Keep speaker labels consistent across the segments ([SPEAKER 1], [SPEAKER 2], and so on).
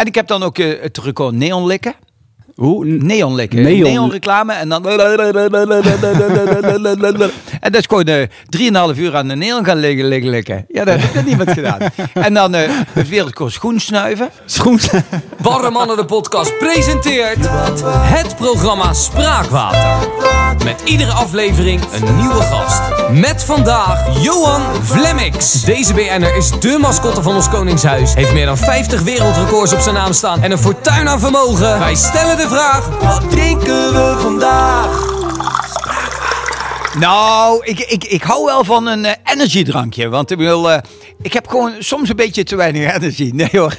[SPEAKER 1] En ik heb dan ook eh, het record neon likken.
[SPEAKER 2] Hoe?
[SPEAKER 1] Neon likken.
[SPEAKER 2] Neon-
[SPEAKER 1] Neon, reclame en dan... En dat is gewoon eh 3,5 uur aan de neon gaan liggen, liggen likken. Ja, dat heeft nog niemand gedaan. En dan eh het wereldrecord schoen snuiven.
[SPEAKER 2] Schoen.
[SPEAKER 3] Barre Mannen de podcast presenteert het programma Spraakwater. Met iedere aflevering een nieuwe gast. Met vandaag Johan Vlemmix. Deze BN'er is dé mascotte van ons Koningshuis. Heeft meer dan 50 wereldrecords op zijn naam staan en een fortuin aan vermogen. Wij stellen de vraag, wat drinken we vandaag?
[SPEAKER 1] Nou, ik, ik, ik hou wel van een eh, energiedrankje. Want ik wil... eh, ik heb gewoon soms een beetje te weinig energie. Nee hoor.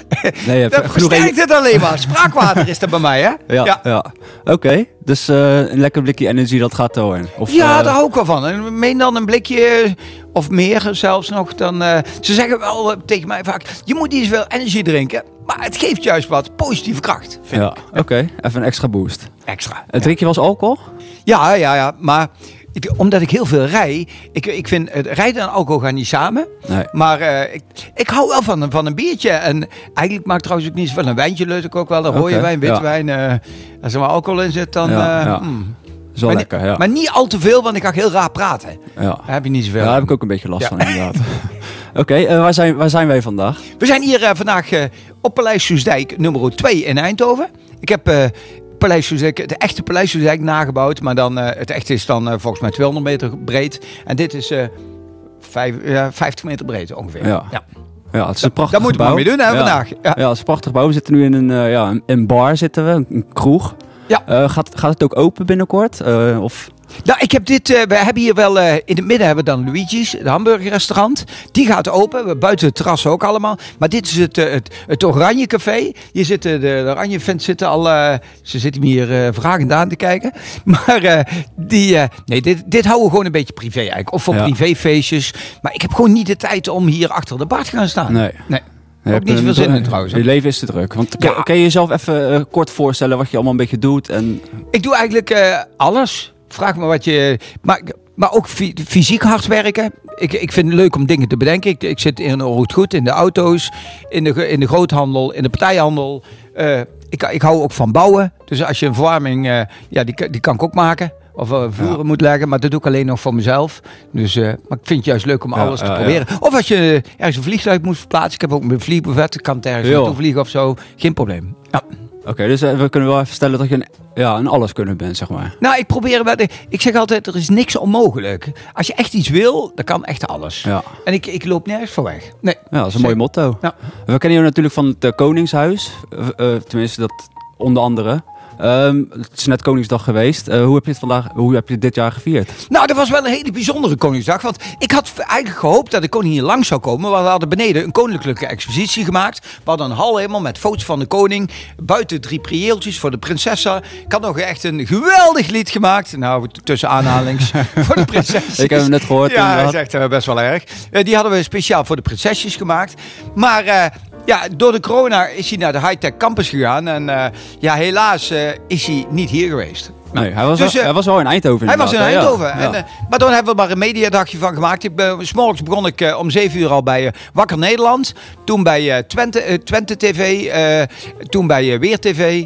[SPEAKER 2] Nee,
[SPEAKER 1] dat versterkt het alleen maar. Spraakwater is er bij mij, hè?
[SPEAKER 2] Ja, ja. Oké, dus eh, een lekker blikje energie, dat gaat door. Of,
[SPEAKER 1] Ja, daar hou ik wel van. En meen dan een blikje of meer zelfs nog. Dan, ze zeggen wel tegen mij vaak, je moet niet zoveel energie drinken. Maar het geeft juist wat positieve kracht, vind
[SPEAKER 2] Ja,
[SPEAKER 1] ik.
[SPEAKER 2] oké. Even een extra boost.
[SPEAKER 1] Extra.
[SPEAKER 2] En drink je wel eens alcohol?
[SPEAKER 1] Ja, ja, ja. Maar ik, omdat ik heel veel rij, ik, ik vind het rijden en alcohol gaan niet samen.
[SPEAKER 2] Nee.
[SPEAKER 1] Maar eh, ik, ik hou wel van, een- van een biertje. En eigenlijk maak ik trouwens ook niet zoveel. Een wijntje leuk ik ook wel. Een rode wijn, witte
[SPEAKER 2] ja.
[SPEAKER 1] wijn. eh, als er maar alcohol in zit, dan...
[SPEAKER 2] Ja,
[SPEAKER 1] eh,
[SPEAKER 2] ja.
[SPEAKER 1] mm.
[SPEAKER 2] Dat is wel
[SPEAKER 1] maar,
[SPEAKER 2] lekker,
[SPEAKER 1] niet,
[SPEAKER 2] ja.
[SPEAKER 1] maar niet al te veel, want ik ga heel raar praten.
[SPEAKER 2] ja.
[SPEAKER 1] Daar heb je niet zoveel.
[SPEAKER 2] Ja, daar heb ik ook een beetje last van inderdaad. Oké, eh, waar, zijn, waar zijn wij vandaag?
[SPEAKER 1] We zijn hier eh, vandaag eh, op Paleis Soesdijk nummer 2 in Eindhoven. Ik heb eh, Paleis Soesdijk, de echte Paleis Soesdijk nagebouwd. Maar dan, eh, het echte is dan eh, volgens mij 200 meter breed. En dit is eh, vijf, ja, 50 meter breed ongeveer.
[SPEAKER 2] Ja.
[SPEAKER 1] Ja.
[SPEAKER 2] Ja, het is een prachtig
[SPEAKER 1] Daar moeten we
[SPEAKER 2] gebouw.
[SPEAKER 1] mee doen hè,
[SPEAKER 2] Ja.
[SPEAKER 1] vandaag. Ja.
[SPEAKER 2] Ja, het is een prachtig gebouw. We zitten nu in een, ja, een, een bar, zitten we, een kroeg.
[SPEAKER 1] Ja.
[SPEAKER 2] Eh, gaat, gaat het ook open binnenkort? Eh, of...
[SPEAKER 1] Nou, ik heb dit. eh, we hebben hier wel. in het midden hebben we dan Luigi's, het hamburgerrestaurant. Die gaat open. We buiten het terras ook allemaal. Maar dit is het, het, het Oranje Café. Hier zitten de, de Oranje fans zitten al. ze zitten hier vragend aan te kijken. Maar die. nee, dit, dit houden we gewoon een beetje privé eigenlijk. Of voor
[SPEAKER 2] Ja.
[SPEAKER 1] privéfeestjes. Maar ik heb gewoon niet de tijd om hier achter de bar te gaan staan.
[SPEAKER 2] Nee.
[SPEAKER 1] Nee.
[SPEAKER 2] Je hebt
[SPEAKER 1] niet
[SPEAKER 2] een-
[SPEAKER 1] zin in trouwens.
[SPEAKER 2] Je leven is te druk. Want
[SPEAKER 1] Ja.
[SPEAKER 2] kan, je jezelf even eh, kort voorstellen wat je allemaal een beetje doet? En,
[SPEAKER 1] Ik doe eigenlijk eh, alles. Vraag me wat je. Maar, maar ook fy- fysiek hard werken. Ik, ik vind het leuk om dingen te bedenken. Ik, ik zit in het goed in de auto's, in de, in de groothandel, in de partijhandel. Eh, ik, ik hou ook van bouwen. Dus als je een verwarming, ja, die, die kan ik ook maken. Of eh, voeren
[SPEAKER 2] Ja.
[SPEAKER 1] moet leggen, maar dat doe ik alleen nog voor mezelf. Dus, eh, maar ik vind het juist leuk om
[SPEAKER 2] Ja,
[SPEAKER 1] alles te
[SPEAKER 2] ja,
[SPEAKER 1] proberen. Of als je ergens een vliegtuig moet verplaatsen. Ik heb ook mijn vliegbuffet. Ik kan het ergens naartoe vliegen of zo. Geen probleem. Ja.
[SPEAKER 2] Oké, dus eh, we kunnen wel even stellen dat je een, ja, een alles kunnen bent, zeg maar.
[SPEAKER 1] Nou, ik probeer wel. Ik zeg altijd: er is niks onmogelijk. Als je echt iets wil, dan kan echt alles.
[SPEAKER 2] Ja.
[SPEAKER 1] En ik, ik loop nergens voor weg. Nee.
[SPEAKER 2] Ja, dat is een mooi motto.
[SPEAKER 1] Ja.
[SPEAKER 2] We kennen je natuurlijk van het Koningshuis. Tenminste, dat onder andere. Ehm, het is net Koningsdag geweest. Eh, hoe heb je het vandaag, hoe heb je dit jaar gevierd?
[SPEAKER 1] Nou, dat was wel een hele bijzondere Koningsdag. Want ik had eigenlijk gehoopt dat de koning hier langs zou komen. Want we hadden beneden een koninklijke expositie gemaakt. We hadden een hal helemaal met foto's van de koning. Buiten drie prieeltjes voor de prinsessen. Ik had nog echt een geweldig lied gemaakt. Nou, tussen aanhalings voor de prinsesjes.
[SPEAKER 2] Ik heb hem net gehoord.
[SPEAKER 1] Ja, dat is echt eh, best wel erg. Eh, die hadden we speciaal voor de prinsesjes gemaakt. Maar ja, door de corona is hij naar de high-tech campus gegaan. En eh, ja, helaas eh, is hij niet hier geweest.
[SPEAKER 2] Nee, hij was,
[SPEAKER 1] Dus,
[SPEAKER 2] wel,
[SPEAKER 1] eh,
[SPEAKER 2] hij was in Eindhoven.
[SPEAKER 1] Hij was in? Eindhoven.
[SPEAKER 2] Ja.
[SPEAKER 1] En, maar dan hebben we maar een mediadagje van gemaakt. Ik ben, 's morgens begon ik om 7 uur al bij Wakker Nederland. Toen bij Twente, Twente TV. toen bij Weer TV.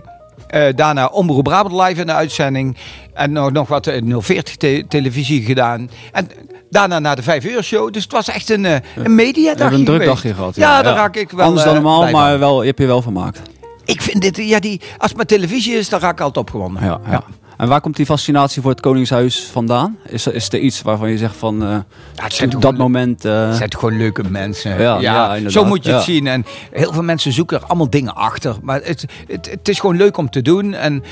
[SPEAKER 1] daarna Omroep Brabant live in de uitzending. En nog, nog wat eh, 040 te- televisie gedaan. En daarna naar de 5 uur show. Dus het was echt een, eh, een
[SPEAKER 2] hebben een druk dagje gehad.
[SPEAKER 1] Ja, daar raak ik wel
[SPEAKER 2] Anders dan
[SPEAKER 1] eh,
[SPEAKER 2] normaal, maar wel, je hebt je wel vermaakt.
[SPEAKER 1] Ik vind dit, ja, die, als het maar televisie is, dan raak ik altijd opgewonden.
[SPEAKER 2] Ja, ja. En waar komt die fascinatie voor het Koningshuis vandaan? Is, er- is er iets waarvan je zegt van... eh,
[SPEAKER 1] Ja, het zijn
[SPEAKER 2] op dat moment... eh,
[SPEAKER 1] Het zijn gewoon leuke mensen.
[SPEAKER 2] Ja, ja,
[SPEAKER 1] zo moet je het zien. En heel veel mensen zoeken er allemaal dingen achter. Maar het, het, het is gewoon leuk om te doen. En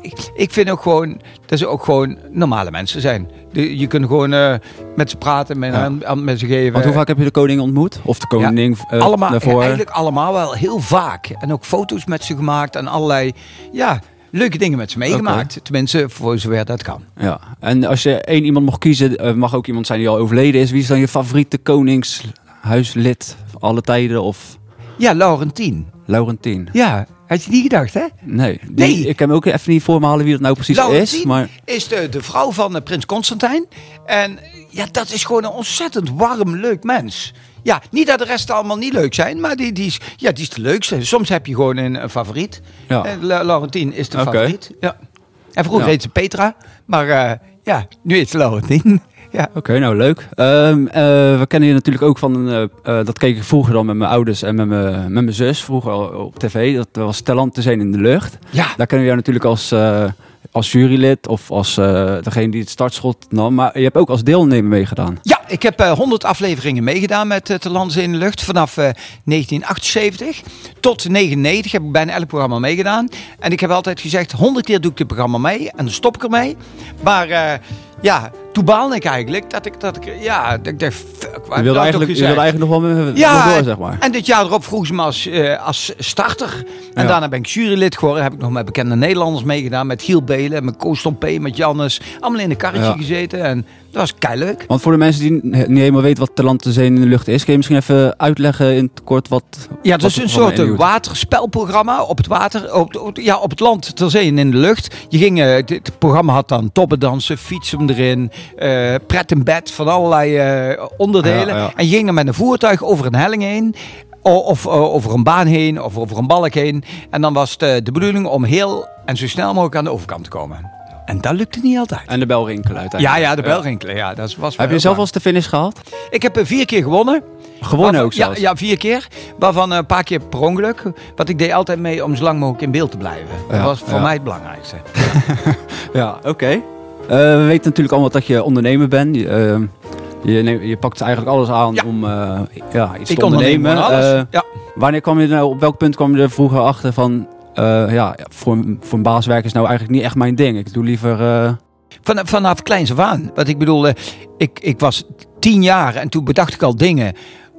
[SPEAKER 1] ik, ik vind ook gewoon dat ze ook gewoon normale mensen zijn. De- je kunt gewoon eh, met ze praten, met, aan, met ze geven.
[SPEAKER 2] want hoe vaak heb je de koning ontmoet? Of de koning
[SPEAKER 1] allemaal,
[SPEAKER 2] daarvoor?
[SPEAKER 1] Eigenlijk allemaal wel heel vaak. En ook foto's met ze gemaakt. En allerlei ja, leuke dingen met ze meegemaakt. Tenminste, voor zover dat kan.
[SPEAKER 2] Ja, en als je één iemand mocht kiezen, eh, mag ook iemand zijn die al overleden is. Wie is dan je favoriete koningshuislid alle tijden of
[SPEAKER 1] Ja, Laurentien.
[SPEAKER 2] Laurentien?
[SPEAKER 1] Ja, had je niet gedacht, hè?
[SPEAKER 2] Nee, die-
[SPEAKER 1] Nee.
[SPEAKER 2] ik heb hem ook even niet voor me halen wie dat nou precies
[SPEAKER 1] Laurentien
[SPEAKER 2] is. Maar
[SPEAKER 1] is de, de vrouw van eh, prins Constantijn. En ja, dat is gewoon een ontzettend warm, leuk mens. Ja, niet dat de rest allemaal niet leuk zijn, maar die, die, is, ja, die is de leukste. Soms heb je gewoon een, een favoriet.
[SPEAKER 2] Ja.
[SPEAKER 1] Eh, La- Laurentien is de favoriet. Ja. En vroeger
[SPEAKER 2] Ja.
[SPEAKER 1] heette ze Petra, maar eh, ja, nu heet ze Laurentien. Ja.
[SPEAKER 2] Oké, nou leuk. Ehm, eh, we kennen je natuurlijk ook van, dat keek ik vroeger dan met mijn ouders en met mijn, met mijn zus, vroeger op tv. Dat was Talent te zijn in de lucht.
[SPEAKER 1] ja,
[SPEAKER 2] Daar kennen we jou natuurlijk als, als jurylid of als degene die het startschot nam. Maar je hebt ook als deelnemer meegedaan.
[SPEAKER 1] Ja, ik heb eh 100 afleveringen meegedaan met uh, Te Landen in de Lucht. Vanaf eh, 1978 tot 99 heb ik bijna elk programma meegedaan. En ik heb altijd gezegd, 100 keer doe ik dit programma mee en dan stop ik ermee. Maar eh, ja, toen baalde ik eigenlijk dat ik, dat ik ja, dat ik dacht, fuck, heb
[SPEAKER 2] Je wilde, eigenlijk, je wilde eigenlijk nog wel mee-
[SPEAKER 1] Ja,
[SPEAKER 2] door, zeg maar.
[SPEAKER 1] En dit jaar erop vroeg ze me als, eh, als starter. En
[SPEAKER 2] Ja.
[SPEAKER 1] daarna ben ik jurylid geworden. Heb ik nog met bekende Nederlanders meegedaan. Met Giel Belen, met Koos P, met Jannes. Allemaal in een karretje
[SPEAKER 2] Ja.
[SPEAKER 1] gezeten. En dat was keileuk.
[SPEAKER 2] Want voor de mensen die niet helemaal weten wat Talent te zijn in de lucht is, kun je misschien even uitleggen in het kort wat.
[SPEAKER 1] Ja,
[SPEAKER 2] wat
[SPEAKER 1] is een
[SPEAKER 2] het
[SPEAKER 1] soort waterspelprogramma op het water, op, op- ja, op het land ter zee en in de lucht. Je ging, eh, het, het programma had dan toppendansen, fietsen erin, eh pret in bed van allerlei eh, onderdelen.
[SPEAKER 2] Ja, ja.
[SPEAKER 1] En je ging dan met een voertuig over een helling heen. Of eh, over een baan heen, of over een balk heen. En dan was het de bedoeling om heel en zo snel mogelijk aan de overkant te komen. En dat lukte niet altijd.
[SPEAKER 2] En de bel rinkelen uiteindelijk.
[SPEAKER 1] Ja, ja, de bel rinkelen. Ja, dat was
[SPEAKER 2] Heb je zelf
[SPEAKER 1] fijn.
[SPEAKER 2] al eens de finish gehad?
[SPEAKER 1] Ik heb er vier keer gewonnen.
[SPEAKER 2] Gewonnen
[SPEAKER 1] Waarvan-
[SPEAKER 2] ook zelfs?
[SPEAKER 1] Ja, ja, vier keer. Waarvan een paar keer per ongeluk. Want ik deed altijd mee om zo lang mogelijk in beeld te blijven. Dat was voor
[SPEAKER 2] ja.
[SPEAKER 1] mij het belangrijkste.
[SPEAKER 2] Ja, oké. We weten natuurlijk allemaal dat je ondernemer bent. Je, eh, je, pakt eigenlijk alles aan
[SPEAKER 1] Ja.
[SPEAKER 2] om eh, ja, iets
[SPEAKER 1] ik
[SPEAKER 2] te ondernemen. Eh,
[SPEAKER 1] ja.
[SPEAKER 2] wanneer kwam je nou, op welk punt kwam je er vroeger achter van... eh, ja, voor, een- voor een baas werken is nou eigenlijk niet echt mijn ding. Ik doe liever... eh,
[SPEAKER 1] Van, vanaf kleins af aan. Want ik bedoel, eh, ik, ik was tien jaar en toen bedacht ik al dingen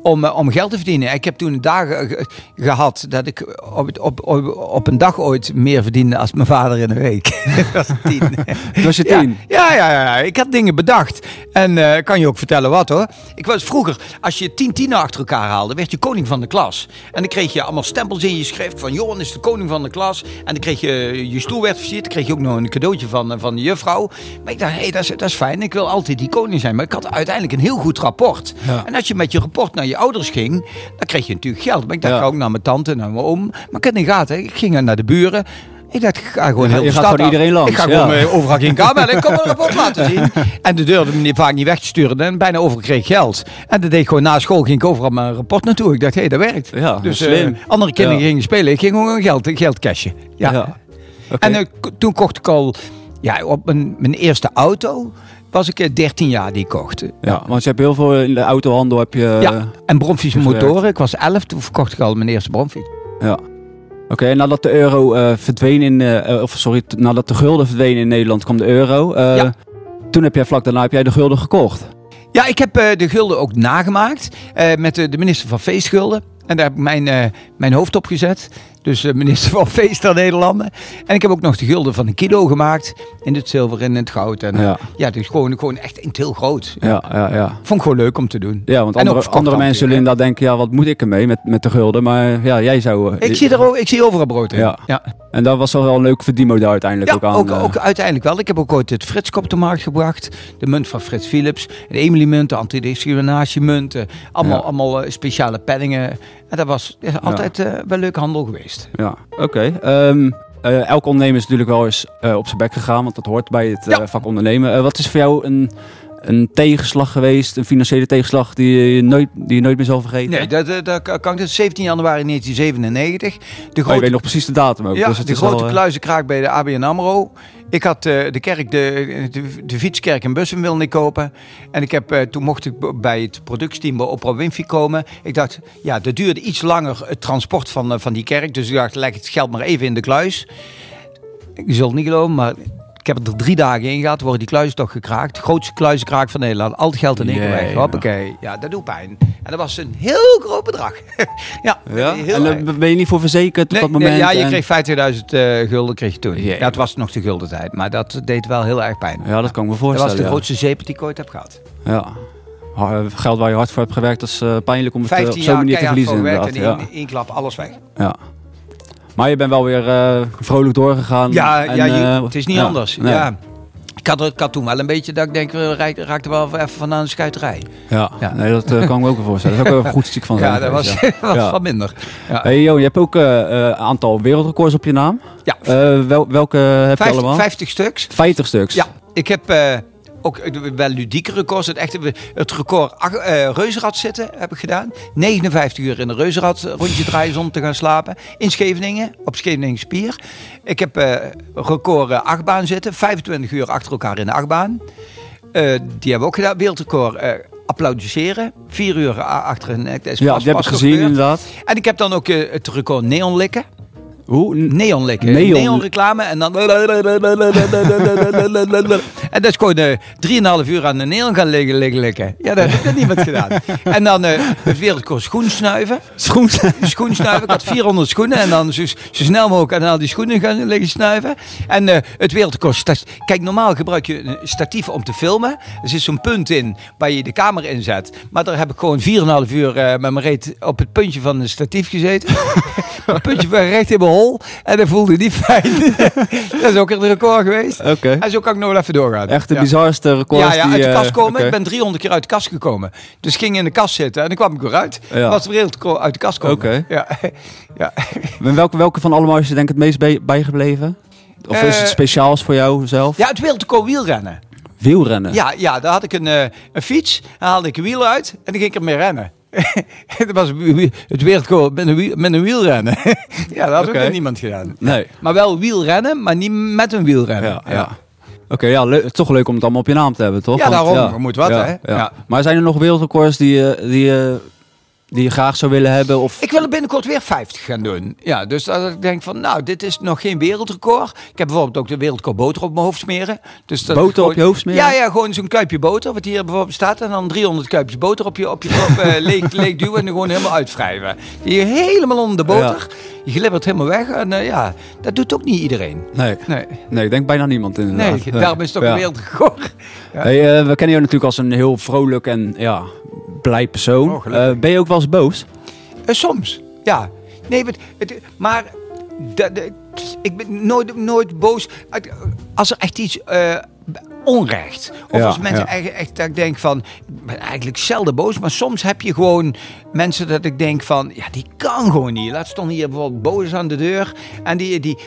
[SPEAKER 1] om, eh, om geld te verdienen. Ik heb toen dagen ge- gehad dat ik op, op, op, op een dag ooit meer verdiende als mijn vader in een week. dat was tien.
[SPEAKER 2] toen was je
[SPEAKER 1] Ja,
[SPEAKER 2] tien.
[SPEAKER 1] ja, ja, ja, ik had dingen bedacht. En eh, kan je ook vertellen wat hoor. Ik was vroeger, als je tien tienen achter elkaar haalde, werd je koning van de klas. En dan kreeg je allemaal stempels in je schrift van Johan is de koning van de klas. En dan kreeg je, je stoel werd versierd. Dan kreeg je ook nog een cadeautje van, eh, van de juffrouw. Maar ik dacht, hé, hey, dat, is, dat is fijn. Ik wil altijd die koning zijn. Maar ik had uiteindelijk een heel goed rapport.
[SPEAKER 2] Ja.
[SPEAKER 1] En als je met je rapport naar je ouders ging, dan kreeg je natuurlijk geld. Maar ik dacht,
[SPEAKER 2] Ja.
[SPEAKER 1] ik ga ook naar mijn tante, naar mijn oom. Maar ik had de gaten. Ik ging naar de buren. Ik dacht, ik ga gewoon
[SPEAKER 2] Je
[SPEAKER 1] heel de stad af.
[SPEAKER 2] iedereen langs,
[SPEAKER 1] Ik ga
[SPEAKER 2] ja.
[SPEAKER 1] gewoon eh, overal geen kamer. Ik kon een rapport laten zien. En de durfde me vaak niet weg te sturen. En bijna overal kreeg ik geld. En dat deed ik gewoon na school. Ging ik overal mijn rapport naartoe. Ik dacht, hé, hey, dat werkt.
[SPEAKER 2] Ja,
[SPEAKER 1] dus
[SPEAKER 2] slim.
[SPEAKER 1] eh, andere kinderen
[SPEAKER 2] Ja.
[SPEAKER 1] gingen spelen. Ik ging gewoon geld, geld cashen. Ja.
[SPEAKER 2] Ja.
[SPEAKER 1] En eh, toen kocht ik al... Ja, op mijn, mijn eerste auto was ik eh, 13 jaar die ik kocht.
[SPEAKER 2] ja, want je hebt heel veel in de autohandel heb je...
[SPEAKER 1] Ja. En bromfiets motoren. Ik was 11, toen verkocht ik al mijn eerste bromfiets.
[SPEAKER 2] Ja. Oké, nadat de euro eh, verdween in, eh, eh, of sorry, nadat de gulden verdween in Nederland, kwam de euro. Eh,
[SPEAKER 1] Ja.
[SPEAKER 2] Toen heb jij vlak daarna heb jij de gulden gekocht.
[SPEAKER 1] Ja, ik heb eh, de gulden ook nagemaakt eh, met de, de minister van Feestgulden. En daar heb ik mijn, eh, mijn hoofd op gezet. Dus eh, minister van Feest der Nederlanden. En ik heb ook nog de gulden van een kilo gemaakt. In het zilver en in het goud. En, eh,
[SPEAKER 2] Ja.
[SPEAKER 1] ja, dus gewoon, gewoon echt heel groot.
[SPEAKER 2] Ja, ja, ja.
[SPEAKER 1] Vond ik gewoon leuk om te doen.
[SPEAKER 2] Ja, want andere, andere mensen zullen inderdaad denken, ja, wat moet ik ermee met, met de gulden? Maar ja, jij zou... eh,
[SPEAKER 1] Ik zie, er ook, ik zie overal brood in.
[SPEAKER 2] Ja.
[SPEAKER 1] ja.
[SPEAKER 2] En dat was wel een leuk verdienmodel uiteindelijk
[SPEAKER 1] Ja,
[SPEAKER 2] ook aan.
[SPEAKER 1] ook, ook uiteindelijk wel. Ik heb ook ooit het Fritskop op de markt gebracht. De munt van Frits Philips. De Emily-munt, de antidiscriminatiemunt. allemaal,
[SPEAKER 2] Ja.
[SPEAKER 1] allemaal speciale penningen. En dat was is altijd eh, wel leuk handel geweest.
[SPEAKER 2] Ja, oké. Ehm, eh, elk ondernemer is natuurlijk wel eens eh, op zijn bek gegaan, want dat hoort bij het
[SPEAKER 1] Ja.
[SPEAKER 2] vak ondernemen. Wat is voor jou een, een tegenslag geweest, een financiële tegenslag die je nooit, die je nooit meer zal vergeten?
[SPEAKER 1] Nee, dat, dat, dat kan ik. Dat is 17 januari 1997. De
[SPEAKER 2] Oh, je weet nog precies de datum ook.
[SPEAKER 1] ja,
[SPEAKER 2] dus het
[SPEAKER 1] de grote
[SPEAKER 2] al, eh,
[SPEAKER 1] kluizenkraak bij de ABN AMRO. Ik had eh, de kerk, de, de, de fietskerk in Bussen wilde ik kopen. En ik heb, eh, toen mocht ik bij het productsteam bij Opera Winfrey komen. Ik dacht, ja, dat duurde iets langer het transport van, eh, van die kerk. Dus ik dacht, leg het geld maar even in de kluis. Je zult het niet geloven, maar ik heb er drie dagen in gehad. Worden die kluizen toch gekraakt. De grootste kluizenkraak van Nederland. Al het geld in één keer weg. Hoppakee. Ja, dat doet pijn. En dat was een heel groot bedrag. ja,
[SPEAKER 2] Ja?
[SPEAKER 1] heel
[SPEAKER 2] En daar ben je niet voor verzekerd op
[SPEAKER 1] Nee,
[SPEAKER 2] dat
[SPEAKER 1] nee,
[SPEAKER 2] moment?
[SPEAKER 1] ja, je
[SPEAKER 2] en-
[SPEAKER 1] kreeg 50.000 eh, gulden kreeg je toen. Ja, het was nog de gulden tijd, maar dat deed wel heel erg pijn.
[SPEAKER 2] Ja, dat kan ik me
[SPEAKER 1] dat
[SPEAKER 2] voorstellen.
[SPEAKER 1] was de
[SPEAKER 2] ja.
[SPEAKER 1] grootste zeep die ik ooit heb gehad.
[SPEAKER 2] Ja. Ha- Geld waar je hard voor hebt gewerkt, dat is eh, pijnlijk om het eh, op
[SPEAKER 1] 15
[SPEAKER 2] zo'n manier te verliezen.
[SPEAKER 1] gewerkt en in één klap alles weg.
[SPEAKER 2] Ja. Maar je bent wel weer eh, vrolijk doorgegaan.
[SPEAKER 1] Ja,
[SPEAKER 2] en,
[SPEAKER 1] ja je-
[SPEAKER 2] eh,
[SPEAKER 1] het is niet
[SPEAKER 2] ja,
[SPEAKER 1] anders.
[SPEAKER 2] nee.
[SPEAKER 1] Ja. Ik had, ik had toen wel een beetje dat ik denk, we raak- raakten wel even van aan de schuiterij.
[SPEAKER 2] Ja,
[SPEAKER 1] Ja.
[SPEAKER 2] Nee, dat eh, kan ik me ook wel voorstellen. Dat is ook wel goed ziek van zijn.
[SPEAKER 1] Ja, dat was,
[SPEAKER 2] ja.
[SPEAKER 1] was
[SPEAKER 2] Ja.
[SPEAKER 1] wat minder. Ja.
[SPEAKER 2] Hey je hebt ook eh, eh, een aantal wereldrecords op je naam.
[SPEAKER 1] Ja.
[SPEAKER 2] Eh, wel, welke heb je
[SPEAKER 1] 50,
[SPEAKER 2] allemaal?
[SPEAKER 1] 50 stuks.
[SPEAKER 2] 50 stuks.
[SPEAKER 1] Ja, ik heb eh, ook eh, wel ludieke records. Het, echte, het record ach- eh, reuzenrad zitten heb ik gedaan. 59 uur in de reuzenrad rondje draaien zonder te gaan slapen. In Scheveningen, op Scheveningen Spier. Ik heb eh record eh, achtbaan zitten. 25 uur achter elkaar in de achtbaan. Eh, die hebben we ook gedaan. Wereldrecord eh, applaudisseren. Vier uur achter een. Dat
[SPEAKER 2] Ja,
[SPEAKER 1] pas-
[SPEAKER 2] die heb ik gezien
[SPEAKER 1] gebeurd.
[SPEAKER 2] inderdaad.
[SPEAKER 1] En ik heb dan ook eh, het record neon likken.
[SPEAKER 2] Hoe? N-
[SPEAKER 1] Neon likken.
[SPEAKER 2] Neon.
[SPEAKER 1] Neon. reclame en dan... En dat is gewoon eh 3,5 uur aan de neon gaan liggen, liggen. Ja, dat heeft niemand gedaan. En dan eh het wereldrecord schoensnuiven.
[SPEAKER 2] Schoen.
[SPEAKER 1] Schoensnuiven. Ik had 400 schoenen en dan zo, zo snel mogelijk aan al die schoenen gaan liggen snuiven. En eh, het wereldrecord... sta- Kijk, normaal gebruik je een statief om te filmen. Er zit zo'n punt in waar je de camera in zet. Maar daar heb ik gewoon 4,5 uur eh, met mijn reet op het puntje van een statief gezeten. het puntje van recht in mijn hol. En dat voelde niet fijn. dat is ook een record geweest.
[SPEAKER 2] Oké.
[SPEAKER 1] En zo kan ik nog wel even doorgaan.
[SPEAKER 2] Echt de
[SPEAKER 1] Ja.
[SPEAKER 2] bizarste records
[SPEAKER 1] Ja, ja,
[SPEAKER 2] die...
[SPEAKER 1] uit de
[SPEAKER 2] eh,
[SPEAKER 1] kast komen.
[SPEAKER 2] oké.
[SPEAKER 1] Ik ben 300 keer uit de kast gekomen. Dus ging in de kast zitten en dan kwam ik weer uit.
[SPEAKER 2] Ja.
[SPEAKER 1] Was wereld uit de kast komen.
[SPEAKER 2] Oké.
[SPEAKER 1] Ja. ja.
[SPEAKER 2] En welke, welke van allemaal is je denk ik het meest bij- bijgebleven? Of is het
[SPEAKER 1] Eh,
[SPEAKER 2] speciaals voor jou zelf?
[SPEAKER 1] ja, het wereldrecord wielrennen.
[SPEAKER 2] Wielrennen.
[SPEAKER 1] Ja, ja, daar had ik een, eh, een fiets. Haalde ik een wiel uit en dan ging ik ermee rennen. dat was het wereldrecord met een, wiel, met een wielrennen. ja, dat had
[SPEAKER 2] Oké.
[SPEAKER 1] ook niemand gedaan.
[SPEAKER 2] Nee.
[SPEAKER 1] Maar wel wielrennen, maar niet met een wielrennen.
[SPEAKER 2] Ja, ja. Oké, ja, toch leuk om het allemaal op je naam te hebben, toch?
[SPEAKER 1] Ja, daarom. Moet wat,
[SPEAKER 2] ja,
[SPEAKER 1] hè?
[SPEAKER 2] Ja. Maar zijn er nog wereldrecords die, je- die, je- die je graag zou willen hebben? Of...
[SPEAKER 1] Ik wil er binnenkort weer 50 gaan doen. Ja, dus dat ik denk van, nou, dit is nog geen wereldrecord. Ik heb bijvoorbeeld ook de wereldrecord boter op mijn hoofd smeren. Dus dat
[SPEAKER 2] Boter
[SPEAKER 1] gewoon-
[SPEAKER 2] op je hoofd smeren?
[SPEAKER 1] Ja, ja, gewoon zo'n kuipje boter, wat hier bijvoorbeeld staat. En dan 300 kuipjes boter op je, op je kop eh, leeg, leeg duwen en dan gewoon helemaal uitwrijven. Die helemaal onder de boter. Je glibbert helemaal weg. En eh, ja, dat doet ook niet iedereen.
[SPEAKER 2] Nee.
[SPEAKER 1] Nee,
[SPEAKER 2] nee, ik denk bijna niemand inderdaad.
[SPEAKER 1] nee daarom is het ook
[SPEAKER 2] Ja.
[SPEAKER 1] een wereldrecord. Ja.
[SPEAKER 2] Hey, eh, we kennen jou natuurlijk als een heel vrolijk en ja, blij persoon.
[SPEAKER 1] Oh.
[SPEAKER 2] Eh, ben je ook wel eens boos?
[SPEAKER 1] Eh, soms, ja. Nee, maar, het, maar dat- dat- ik ben nooit, nooit boos. Als er echt iets eh, onrecht. Of
[SPEAKER 2] Ja,
[SPEAKER 1] als mensen
[SPEAKER 2] ja.
[SPEAKER 1] echt, echt dat ik denk van, ik ben eigenlijk zelden boos, maar soms heb je gewoon mensen dat ik denk van, ja, die kan gewoon niet. Laat stond hier bijvoorbeeld boos aan de deur en die, die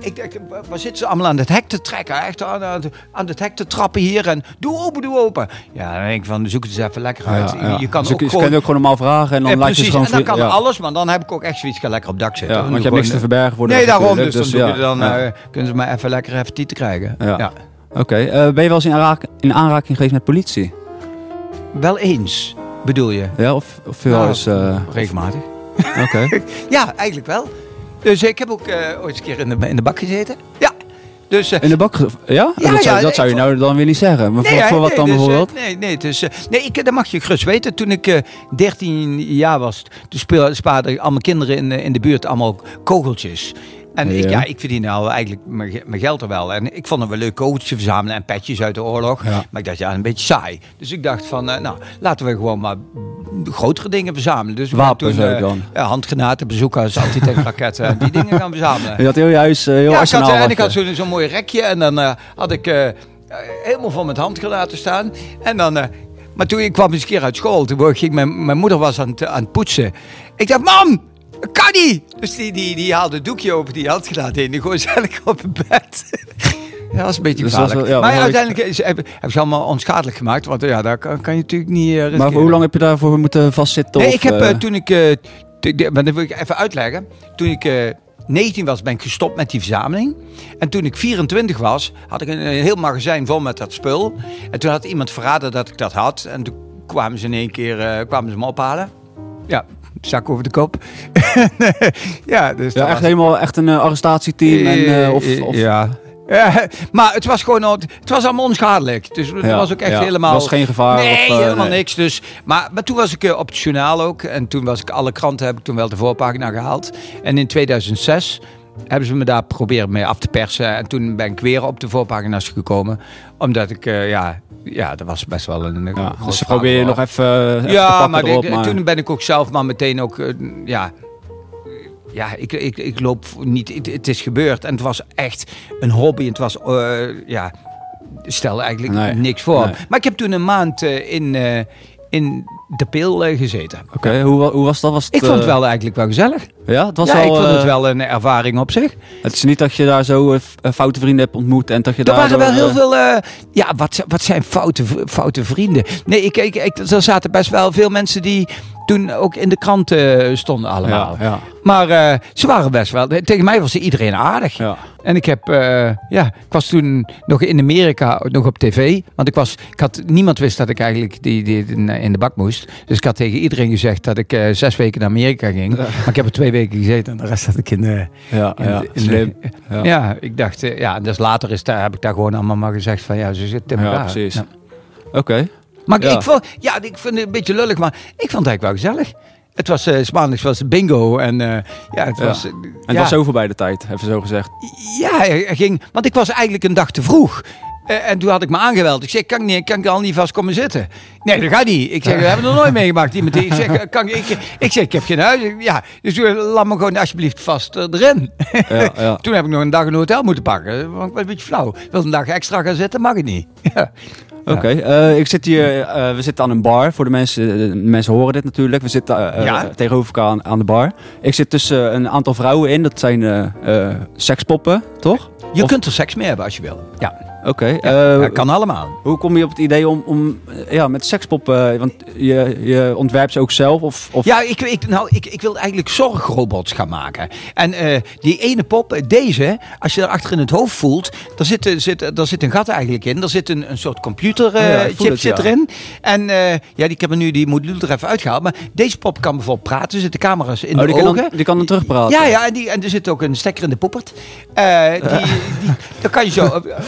[SPEAKER 1] ik denk, waar zitten ze allemaal aan het hek te trekken? Echt aan, aan, aan het hek te trappen hier en doe open, doe open. Ja, dan denk ik van, zoek het eens even lekker uit.
[SPEAKER 2] Ja, ja.
[SPEAKER 1] Je kan
[SPEAKER 2] Dus
[SPEAKER 1] ook
[SPEAKER 2] je
[SPEAKER 1] gewoon...
[SPEAKER 2] kan ook gewoon normaal vragen en dan
[SPEAKER 1] Eh,
[SPEAKER 2] laat je
[SPEAKER 1] precies,
[SPEAKER 2] ze gewoon...
[SPEAKER 1] en dan kan
[SPEAKER 2] ja.
[SPEAKER 1] alles, maar dan heb ik ook echt zoiets, ga lekker op dak zitten.
[SPEAKER 2] Want je hebt niks te verbergen voor de
[SPEAKER 1] Nee, daarom, dus dan, je
[SPEAKER 2] ja.
[SPEAKER 1] eh, kunnen ze maar even lekker even tieten krijgen.
[SPEAKER 2] Ja. Oké, eh, ben je wel eens in, aanraak- in aanraking geweest met politie?
[SPEAKER 1] Wel eens, bedoel je?
[SPEAKER 2] Ja, of, of veel
[SPEAKER 1] Nou,
[SPEAKER 2] eens...
[SPEAKER 1] Regelmatig.
[SPEAKER 2] Oké.
[SPEAKER 1] Ja, eigenlijk wel. Dus ik heb ook eh, ooit eens een keer in de, in de bak gezeten. Ja. Dus, eh,
[SPEAKER 2] In de bak... Ja?
[SPEAKER 1] Ja,
[SPEAKER 2] dat zou, je nou dan weer niet zeggen. Maar voor, wat dan
[SPEAKER 1] dus, eh,
[SPEAKER 2] bijvoorbeeld?
[SPEAKER 1] nee, nee, dus, nee ik, dat mag je gerust weten. Toen ik eh 13 jaar was, toen speel- spaarden allemaal kinderen in, in de buurt allemaal kogeltjes. En ik,
[SPEAKER 2] Ja.
[SPEAKER 1] ik verdien nou eigenlijk mijn, ge- mijn geld er wel. En ik vond het wel leuk kogeltjes verzamelen en petjes uit de oorlog.
[SPEAKER 2] Ja.
[SPEAKER 1] Maar ik dacht, ja, een beetje saai. Dus ik dacht van, eh, nou, laten we gewoon maar grotere dingen verzamelen. Dus
[SPEAKER 2] Wapens
[SPEAKER 1] toen, eh,
[SPEAKER 2] dan?
[SPEAKER 1] Ja, handgranaten, bezoekers, antitankraketten en die dingen gaan verzamelen.
[SPEAKER 2] Je had heel je huis eh, heel
[SPEAKER 1] Ja, ik had, en ik had zo'n mooi rekje en dan had ik helemaal vol met handgranaten staan. En dan, maar toen ik kwam eens een keer uit school, toen ging mijn, mijn moeder was aan het, aan het poetsen. Ik dacht, mam, kan niet! Dus die, die, die haalde het doekje over die handgranaat heen, die gooide ze eigenlijk op het bed. Ja, dat is een beetje
[SPEAKER 2] Dus
[SPEAKER 1] gevaarlijk.
[SPEAKER 2] wel- ja,
[SPEAKER 1] maar uiteindelijk is, hebben, ze allemaal onschadelijk gemaakt. Want ja, daar kan, kan je natuurlijk niet eh,
[SPEAKER 2] Maar hoe lang heb je daarvoor moeten vastzitten?
[SPEAKER 1] Nee,
[SPEAKER 2] of,
[SPEAKER 1] ik heb
[SPEAKER 2] eh,
[SPEAKER 1] eh, toen ik. maar dat wil ik even uitleggen. Toen ik eh 19 was, ben ik gestopt met die verzameling. En toen ik 24 was, had ik een, een heel magazijn vol met dat spul. En toen had iemand verraden dat ik dat had. En toen kwamen ze in één keer kwamen ze me ophalen. Ja, zak over de kop. ja, dus
[SPEAKER 2] Ja, echt
[SPEAKER 1] was-
[SPEAKER 2] helemaal echt een eh, arrestatieteam en, eh, of,
[SPEAKER 1] Eh,
[SPEAKER 2] of
[SPEAKER 1] ja. Ja, maar het was gewoon, het was allemaal onschadelijk. Dus het
[SPEAKER 2] Ja,
[SPEAKER 1] was ook echt
[SPEAKER 2] ja.
[SPEAKER 1] helemaal...
[SPEAKER 2] was geen gevaar
[SPEAKER 1] Nee,
[SPEAKER 2] of,
[SPEAKER 1] helemaal
[SPEAKER 2] nee.
[SPEAKER 1] niks. Dus, maar, maar toen was ik op het journaal ook. En toen was ik alle kranten, heb ik toen wel de voorpagina gehaald. En in 2006 hebben ze me daar proberen mee af te persen. En toen ben ik weer op de voorpagina's gekomen. Omdat ik, eh, ja, ja, dat was best wel een,
[SPEAKER 2] ja, dus ze probeer je nog even, eh, even
[SPEAKER 1] Ja, maar,
[SPEAKER 2] erop,
[SPEAKER 1] ik-
[SPEAKER 2] maar
[SPEAKER 1] toen ben ik ook zelf maar meteen ook, eh, ja... Ja, ik, ik, ik loop niet. Het, het is gebeurd en het was echt een hobby. Het was, ja, stelde eigenlijk
[SPEAKER 2] Nee.
[SPEAKER 1] niks voor.
[SPEAKER 2] Nee.
[SPEAKER 1] Maar ik heb toen een maand in, in de pil eh, gezeten.
[SPEAKER 2] Oké, hoe, hoe was dat? Was het,
[SPEAKER 1] Ik vond het
[SPEAKER 2] eh,
[SPEAKER 1] wel eigenlijk wel gezellig.
[SPEAKER 2] Ja, het was
[SPEAKER 1] ja,
[SPEAKER 2] wel...
[SPEAKER 1] ik vond het
[SPEAKER 2] eh,
[SPEAKER 1] wel een ervaring op zich.
[SPEAKER 2] Het is niet dat je daar zo foute vrienden hebt ontmoet en dat je
[SPEAKER 1] Er
[SPEAKER 2] daar...
[SPEAKER 1] waren wel heel veel. ja, wat, wat zijn foute, foute vrienden? Nee, ik, ik, ik, er zaten best wel veel mensen die toen ook in de krant stonden allemaal.
[SPEAKER 2] Ja, ja,
[SPEAKER 1] Maar ze waren best wel. Tegen mij was iedereen aardig.
[SPEAKER 2] ja.
[SPEAKER 1] En ik heb, ja, ik was toen nog in Amerika, nog op tv. Want ik was, ik had, niemand wist dat ik eigenlijk die, die in de bak moest. Dus ik had tegen iedereen gezegd dat ik eh, zes weken naar Amerika ging. Maar ik heb er twee weken gezeten en de rest had ik in.
[SPEAKER 2] Ja,
[SPEAKER 1] in
[SPEAKER 2] ja,
[SPEAKER 1] de- in
[SPEAKER 2] slim.
[SPEAKER 1] ja.
[SPEAKER 2] Ja.
[SPEAKER 1] ik dacht, eh, ja, dus later is daar, heb ik daar gewoon allemaal maar gezegd van, ja, ze zitten in
[SPEAKER 2] Ja,
[SPEAKER 1] elkaar.
[SPEAKER 2] precies.
[SPEAKER 1] Ja.
[SPEAKER 2] Oké.
[SPEAKER 1] Maar ik-
[SPEAKER 2] Ja.
[SPEAKER 1] ik vond, ja, ik vind het een beetje lullig, maar ik vond het eigenlijk wel gezellig. Het was eh, 's maandags was bingo en eh, ja, het
[SPEAKER 2] Ja.
[SPEAKER 1] was... eh,
[SPEAKER 2] En
[SPEAKER 1] ja.
[SPEAKER 2] was zo voorbij de tijd, even zo gezegd.
[SPEAKER 1] Ja, hij ging, want ik was eigenlijk een dag te vroeg. Eh, en toen had ik me aangeweld. Ik zeg, kan ik, niet, kan ik al niet vast komen zitten? Nee, dat gaat niet. Ik zeg, we hebben nog nooit meegemaakt. Iemand die, ik zeg, eh, kan ik, ik, ik zeg, ik heb geen huis. Ja, dus laat me gewoon alsjeblieft vast eh, erin.
[SPEAKER 2] Ja, ja.
[SPEAKER 1] toen heb ik nog een dag een hotel moeten pakken. Want ik was een beetje flauw. Ik een dag extra gaan zitten, mag het niet. Ja.
[SPEAKER 2] Oké, ik zit hier, we zitten aan een bar. Voor de mensen, de mensen horen dit natuurlijk. We zitten
[SPEAKER 1] Ja.
[SPEAKER 2] tegenover elkaar aan, aan de bar. Ik zit tussen een aantal vrouwen in. Dat zijn sekspoppen, toch?
[SPEAKER 1] Je
[SPEAKER 2] Of-
[SPEAKER 1] kunt er seks mee hebben als je wil. Ja,
[SPEAKER 2] Oké. eh,
[SPEAKER 1] kan allemaal.
[SPEAKER 2] Hoe kom je op het idee om, om eh, ja, met sekspoppen... Want je, je ontwerpt ze ook zelf? Of, of...
[SPEAKER 1] Ja, ik, ik, nou, ik, ik wil eigenlijk zorgrobots gaan maken. En eh, die ene pop, eh, deze, als je er achter in het hoofd voelt, daar zit, eh, zit, daar zit een gat eigenlijk in. Er zit een, een soort computerchip
[SPEAKER 2] Oh ja,
[SPEAKER 1] zit
[SPEAKER 2] ja.
[SPEAKER 1] erin. En eh, ja, die, ik heb er nu die module er even uitgehaald. Maar deze pop kan bijvoorbeeld praten. Er zitten camera's in
[SPEAKER 2] Oh,
[SPEAKER 1] de
[SPEAKER 2] die, kan
[SPEAKER 1] ogen.
[SPEAKER 2] dan, die kan dan terugpraten?
[SPEAKER 1] Ja, ja en, die, en er zit ook een stekker in de poepert. Eh die, die, dan kan je zo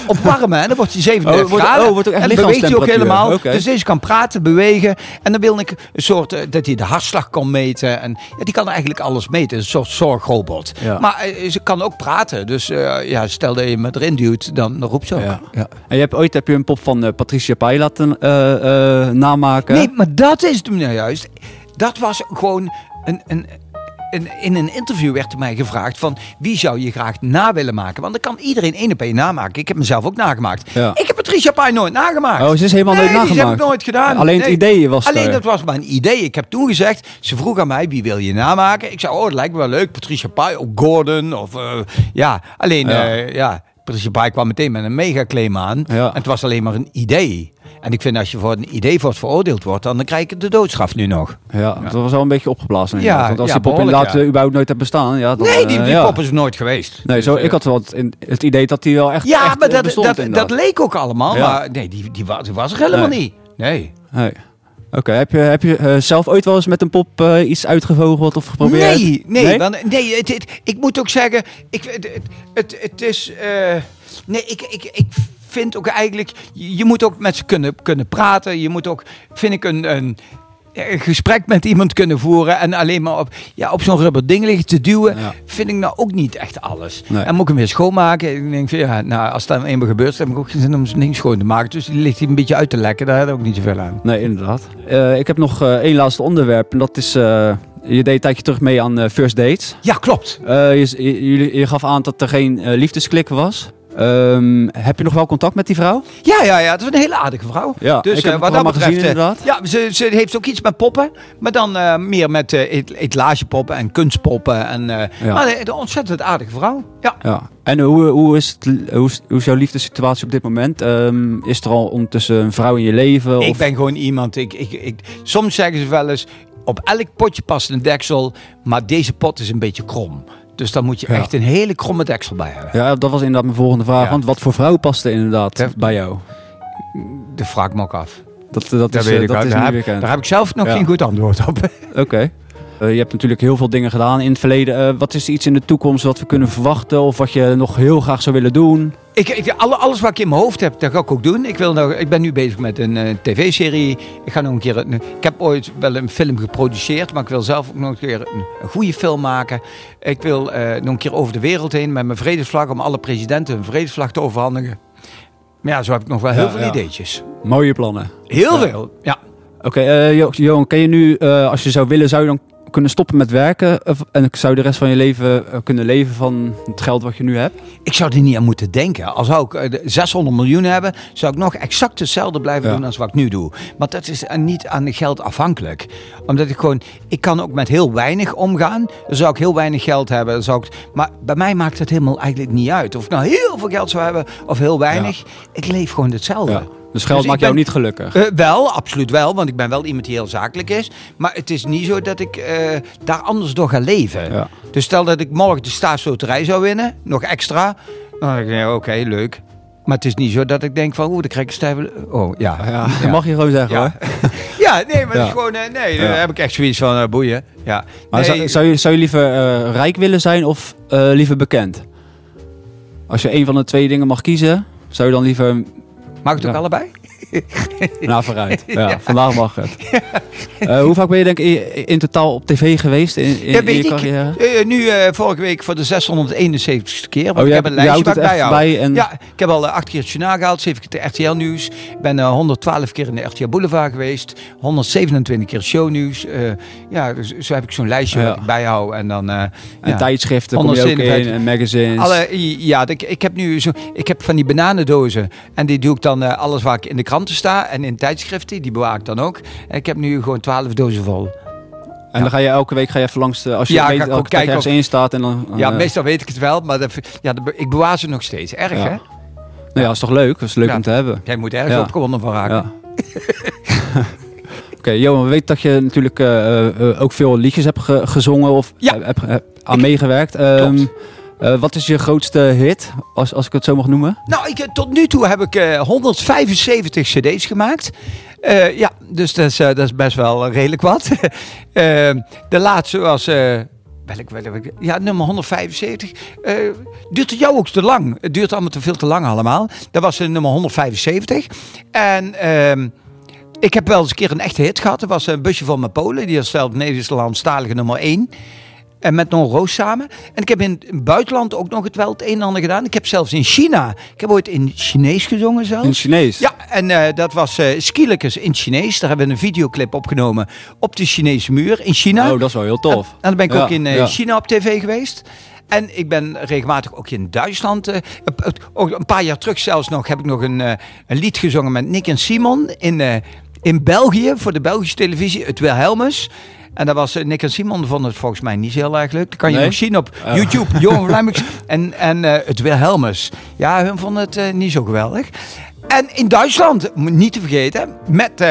[SPEAKER 1] op- opwarmen en dan wordt hij 37
[SPEAKER 2] Oh, wordt-
[SPEAKER 1] graden.
[SPEAKER 2] oh, wordt ook echt
[SPEAKER 1] en beweegt hij ook helemaal. Dus deze kan praten, bewegen. En dan wil ik een soort, eh, dat hij de hartslag kan meten. En ja, die kan eigenlijk alles meten. Een soort zorgrobot.
[SPEAKER 2] Ja.
[SPEAKER 1] Maar eh, ze kan ook praten. Dus eh, ja, stel dat je me erin duwt, dan roept ze ook.
[SPEAKER 2] Ja.
[SPEAKER 1] Ja.
[SPEAKER 2] En je hebt ooit heb je een pop van Patricia Pai laten namaken.
[SPEAKER 1] Nee, maar dat is het nou juist. Dat was gewoon een... een een- in een interview werd er mij gevraagd van wie zou je graag na willen maken? Want dan kan iedereen één op één namaken. Ik heb mezelf ook nagemaakt.
[SPEAKER 2] Ja.
[SPEAKER 1] Ik heb Patricia Pai nooit nagemaakt.
[SPEAKER 2] Oh, ze is helemaal
[SPEAKER 1] nee,
[SPEAKER 2] nooit
[SPEAKER 1] die heb ik
[SPEAKER 2] nagemaakt?
[SPEAKER 1] nooit gedaan.
[SPEAKER 2] Alleen het
[SPEAKER 1] Nee.
[SPEAKER 2] idee was
[SPEAKER 1] Alleen
[SPEAKER 2] er.
[SPEAKER 1] dat was mijn idee. Ik heb toen gezegd, ze vroeg aan mij wie wil je namaken? Ik zei, oh, het lijkt me wel leuk. Patricia Pai of Gordon of eh, ja. Alleen
[SPEAKER 2] Ja.
[SPEAKER 1] ja, Patricia Pai kwam meteen met een mega claim aan.
[SPEAKER 2] Ja.
[SPEAKER 1] En het was alleen maar een idee. En ik vind als je voor een idee wordt veroordeeld wordt, dan krijg je de doodstraf nu nog.
[SPEAKER 2] Ja, dat was wel een beetje opgeblazen.
[SPEAKER 1] Ja.
[SPEAKER 2] Want als
[SPEAKER 1] ja,
[SPEAKER 2] die pop inderdaad
[SPEAKER 1] ja.
[SPEAKER 2] eh, überhaupt nooit heeft bestaan. Ja, dan,
[SPEAKER 1] nee, die,
[SPEAKER 2] eh,
[SPEAKER 1] die pop is er nooit geweest.
[SPEAKER 2] Nee, zo,
[SPEAKER 1] Dus, eh,
[SPEAKER 2] ik had wel het, in- het idee dat die wel echt,
[SPEAKER 1] Ja,
[SPEAKER 2] echt,
[SPEAKER 1] maar
[SPEAKER 2] eh,
[SPEAKER 1] dat,
[SPEAKER 2] bestond
[SPEAKER 1] dat, leek ook allemaal.
[SPEAKER 2] Ja.
[SPEAKER 1] Maar nee, die, die, was, die was er helemaal
[SPEAKER 2] Nee.
[SPEAKER 1] niet. Nee.
[SPEAKER 2] Nee. Oké, heb je, heb je eh, zelf ooit wel eens met een pop eh, iets uitgevogeld of geprobeerd?
[SPEAKER 1] Nee, nee,
[SPEAKER 2] Nee?
[SPEAKER 1] Want, nee het, het- ik moet ook zeggen, ik, het, het, het, het is. eh, nee, ik, ik, ik vind ook eigenlijk. Je moet ook met ze kunnen, kunnen praten. Je moet ook, vind ik, een. een een gesprek met iemand kunnen voeren en alleen maar op, ja, op zo'n rubber ding liggen te duwen,
[SPEAKER 2] Ja.
[SPEAKER 1] vind ik nou ook niet echt alles.
[SPEAKER 2] Nee.
[SPEAKER 1] En moet ik hem weer schoonmaken? Ik denk van ja, nou, als dat eenmaal gebeurt, dan heb ik ook geen zin om zo'n ding schoon te maken. Dus die ligt hier een beetje uit te lekken, daar heb ik ook niet zoveel aan.
[SPEAKER 2] Nee, inderdaad. Eh, ik heb nog eh, één laatste onderwerp. En dat is, eh, je deed een tijdje terug mee aan First Dates.
[SPEAKER 1] Ja, klopt.
[SPEAKER 2] Eh, je, je, jullie- je gaf aan dat er geen eh, liefdesklik was. Ehm, heb je nog wel contact met die vrouw?
[SPEAKER 1] Ja, ja, ja, het is een hele aardige vrouw.
[SPEAKER 2] Ja,
[SPEAKER 1] dus
[SPEAKER 2] ik heb het
[SPEAKER 1] wat dat betreft,
[SPEAKER 2] gezien,
[SPEAKER 1] eh,
[SPEAKER 2] inderdaad.
[SPEAKER 1] ja, ze, ze heeft ook iets met poppen, maar dan eh, meer met et- etalagepoppen en kunstpoppen. En,
[SPEAKER 2] Ja.
[SPEAKER 1] Maar een ontzettend aardige vrouw. Ja.
[SPEAKER 2] Ja. En hoe, hoe, is het, hoe, is, hoe is jouw liefdessituatie op dit moment? Ehm, is er al ondertussen een vrouw in je leven?
[SPEAKER 1] Ik
[SPEAKER 2] of-
[SPEAKER 1] ben gewoon iemand. Ik, ik, ik, soms zeggen ze wel eens: op elk potje past een deksel, maar deze pot is een beetje krom. Dus dan moet je
[SPEAKER 2] Ja.
[SPEAKER 1] echt een hele kromme deksel bij hebben.
[SPEAKER 2] Ja, dat was inderdaad mijn volgende vraag.
[SPEAKER 1] Ja.
[SPEAKER 2] Want wat voor vrouw past er inderdaad bij jou?
[SPEAKER 1] De vraag me ook af.
[SPEAKER 2] Dat, dat, is,
[SPEAKER 1] weet
[SPEAKER 2] eh,
[SPEAKER 1] ik
[SPEAKER 2] dat is
[SPEAKER 1] daar, heb,
[SPEAKER 2] bekend.
[SPEAKER 1] daar heb ik zelf nog geen goed antwoord op.
[SPEAKER 2] Oké. Je hebt natuurlijk heel veel dingen gedaan in het verleden. Eh, wat is iets in de toekomst wat we kunnen verwachten? Of wat je nog heel graag zou willen doen?
[SPEAKER 1] Ik, ik, alle, alles wat ik in mijn hoofd heb, dat ga ik ook doen. Ik, wil nog, ik ben nu bezig met een eh, tv-serie. Ik ga nog een keer. een- ik heb ooit wel een film geproduceerd, maar ik wil zelf ook nog een keer een, een goede film maken. Ik wil eh, nog een keer over de wereld heen met mijn vredesvlag om alle presidenten een vredesvlag te overhandigen. Maar ja, zo heb ik nog wel heel
[SPEAKER 2] Ja,
[SPEAKER 1] veel
[SPEAKER 2] ja.
[SPEAKER 1] ideetjes.
[SPEAKER 2] Mooie plannen.
[SPEAKER 1] Heel
[SPEAKER 2] Ja.
[SPEAKER 1] veel. Ja.
[SPEAKER 2] Oké, eh, Jo- Johan, kan je nu, eh, als je zou willen, zou je dan kunnen stoppen met werken en zou je de rest van je leven eh, kunnen leven van het geld wat je nu hebt?
[SPEAKER 1] Ik zou er niet aan moeten denken. Al zou ik eh, de 600 miljoen hebben, zou ik nog exact hetzelfde blijven
[SPEAKER 2] Ja.
[SPEAKER 1] doen als wat ik nu doe. Maar dat is eh, niet aan geld afhankelijk. Omdat ik gewoon, ik kan ook met heel weinig omgaan. Dan zou ik heel weinig geld hebben. Dan zou ik, maar bij mij maakt het helemaal eigenlijk niet uit. Of ik nou heel veel geld zou hebben of heel weinig. Ik leef gewoon hetzelfde.
[SPEAKER 2] Ja. Dus geld
[SPEAKER 1] Dus
[SPEAKER 2] maakt jou
[SPEAKER 1] ben-
[SPEAKER 2] niet gelukkig.
[SPEAKER 1] Eh, wel, absoluut wel. Want ik ben wel iemand die heel zakelijk is. Maar het is niet zo dat ik eh, daar anders door ga leven.
[SPEAKER 2] Ja.
[SPEAKER 1] Dus stel dat ik morgen de staatsloterij zou winnen, nog extra. Dan denk ik, ja, oké, leuk. Maar het is niet zo dat ik denk van, oeh, dan krijg ik stijve... Oh, ja.
[SPEAKER 2] Ja, dat mag je gewoon zeggen
[SPEAKER 1] Ja.
[SPEAKER 2] hoor.
[SPEAKER 1] Ja, nee, maar
[SPEAKER 2] Ja.
[SPEAKER 1] het is gewoon... eh, nee,
[SPEAKER 2] Ja.
[SPEAKER 1] dan heb ik echt zoiets van, boeien. Ja.
[SPEAKER 2] Maar
[SPEAKER 1] Nee,
[SPEAKER 2] zou, zou, je, zou je liever eh, rijk willen zijn of eh, liever bekend? Als je een van de twee dingen mag kiezen, zou je dan liever...
[SPEAKER 1] Mag het ook allebei?
[SPEAKER 2] Nou, vooruit. Ja, vandaag mag het. Eh, hoe vaak ben je denk ik in, in totaal op tv geweest in, je
[SPEAKER 1] ik.
[SPEAKER 2] carrière?
[SPEAKER 1] Eh, nu eh, vorige week voor de 671ste keer. Want
[SPEAKER 2] Oh,
[SPEAKER 1] ik heb een
[SPEAKER 2] je
[SPEAKER 1] lijstje waar bij
[SPEAKER 2] en-
[SPEAKER 1] Ja, ik heb al eh, acht keer het journaal gehaald, zeven keer de RTL Nieuws. Ik ben eh, 112 keer in de RTL Boulevard geweest. 127 keer shownieuws. Eh ja, dus zo heb ik zo'n lijstje wat ik bijhoud. En dan... eh,
[SPEAKER 2] En tijdschriften kom je ook in
[SPEAKER 1] 157.
[SPEAKER 2] en magazines.
[SPEAKER 1] Alle, ja, ik, ik heb nu zo, ik heb van die bananendozen. En die doe ik dan eh, alles waar ik in de kranten sta. En in tijdschriften, die bewaar ik dan ook. En ik heb nu gewoon 12 dozen vol.
[SPEAKER 2] En dan ga je elke week ga je even langs de, als je
[SPEAKER 1] Ja,
[SPEAKER 2] weet er ergens
[SPEAKER 1] of-
[SPEAKER 2] in staat en dan.
[SPEAKER 1] Ja,
[SPEAKER 2] eh,
[SPEAKER 1] meestal weet ik het wel. Maar dat, ja, dat- ik bewaar ze nog steeds. Erg,
[SPEAKER 2] Ja.
[SPEAKER 1] hè?
[SPEAKER 2] Nou ja, dat is toch leuk? Dat is leuk
[SPEAKER 1] Ja.
[SPEAKER 2] om te hebben.
[SPEAKER 1] Jij moet ergens
[SPEAKER 2] Ja.
[SPEAKER 1] opgewonden van raken.
[SPEAKER 2] Ja. Oké, Johan, we weten dat je natuurlijk eh, eh, ook veel liedjes hebt ge- gezongen of
[SPEAKER 1] Ja.
[SPEAKER 2] hebt hebt aan meegewerkt. Ehm, eh, wat is je grootste hit, als, als ik het zo mag noemen?
[SPEAKER 1] Nou, ik, eh, tot nu toe heb ik eh, 175 cd's gemaakt. Eh, ja, dus dat is, eh, dat is best wel eh, redelijk wat. Eh, de laatste was... eh, welk, welk, ja, nummer 175. Eh, duurt het jou ook te lang? Het duurt allemaal te veel te lang allemaal. Dat was eh, nummer 175. En... ehm, ik heb wel eens een keer een echte hit gehad. Dat was een busje van mijn Polen. Die was zelf Nederlandstalige nummer 1. En met Non Roos samen. En ik heb in het buitenland ook nog het wel het een en ander gedaan. Ik heb zelfs in China. Ik heb ooit in Chinees gezongen zelfs.
[SPEAKER 2] In Chinees?
[SPEAKER 1] Ja, en eh, dat was Skilekes in Chinees. Daar hebben we een videoclip opgenomen op de Chinese muur in China.
[SPEAKER 2] Oh, dat is wel heel tof.
[SPEAKER 1] En dan ben ik
[SPEAKER 2] Ja,
[SPEAKER 1] ook in eh,
[SPEAKER 2] ja.
[SPEAKER 1] China op tv geweest. En ik ben regelmatig ook in Duitsland. een paar jaar terug zelfs nog heb ik nog een, een lied gezongen met Nick en Simon in, in België voor de Belgische televisie, het Wilhelmus. En dat was eh, Nick en Simon vonden het volgens mij niet heel erg leuk. Dat kan je
[SPEAKER 2] Nee?
[SPEAKER 1] nog zien op
[SPEAKER 2] Oh.
[SPEAKER 1] YouTube, Johan Vlijmix en, en eh, het Wilhelmus. Ja, hun vonden het eh, niet zo geweldig. En in Duitsland, moet niet te vergeten, met,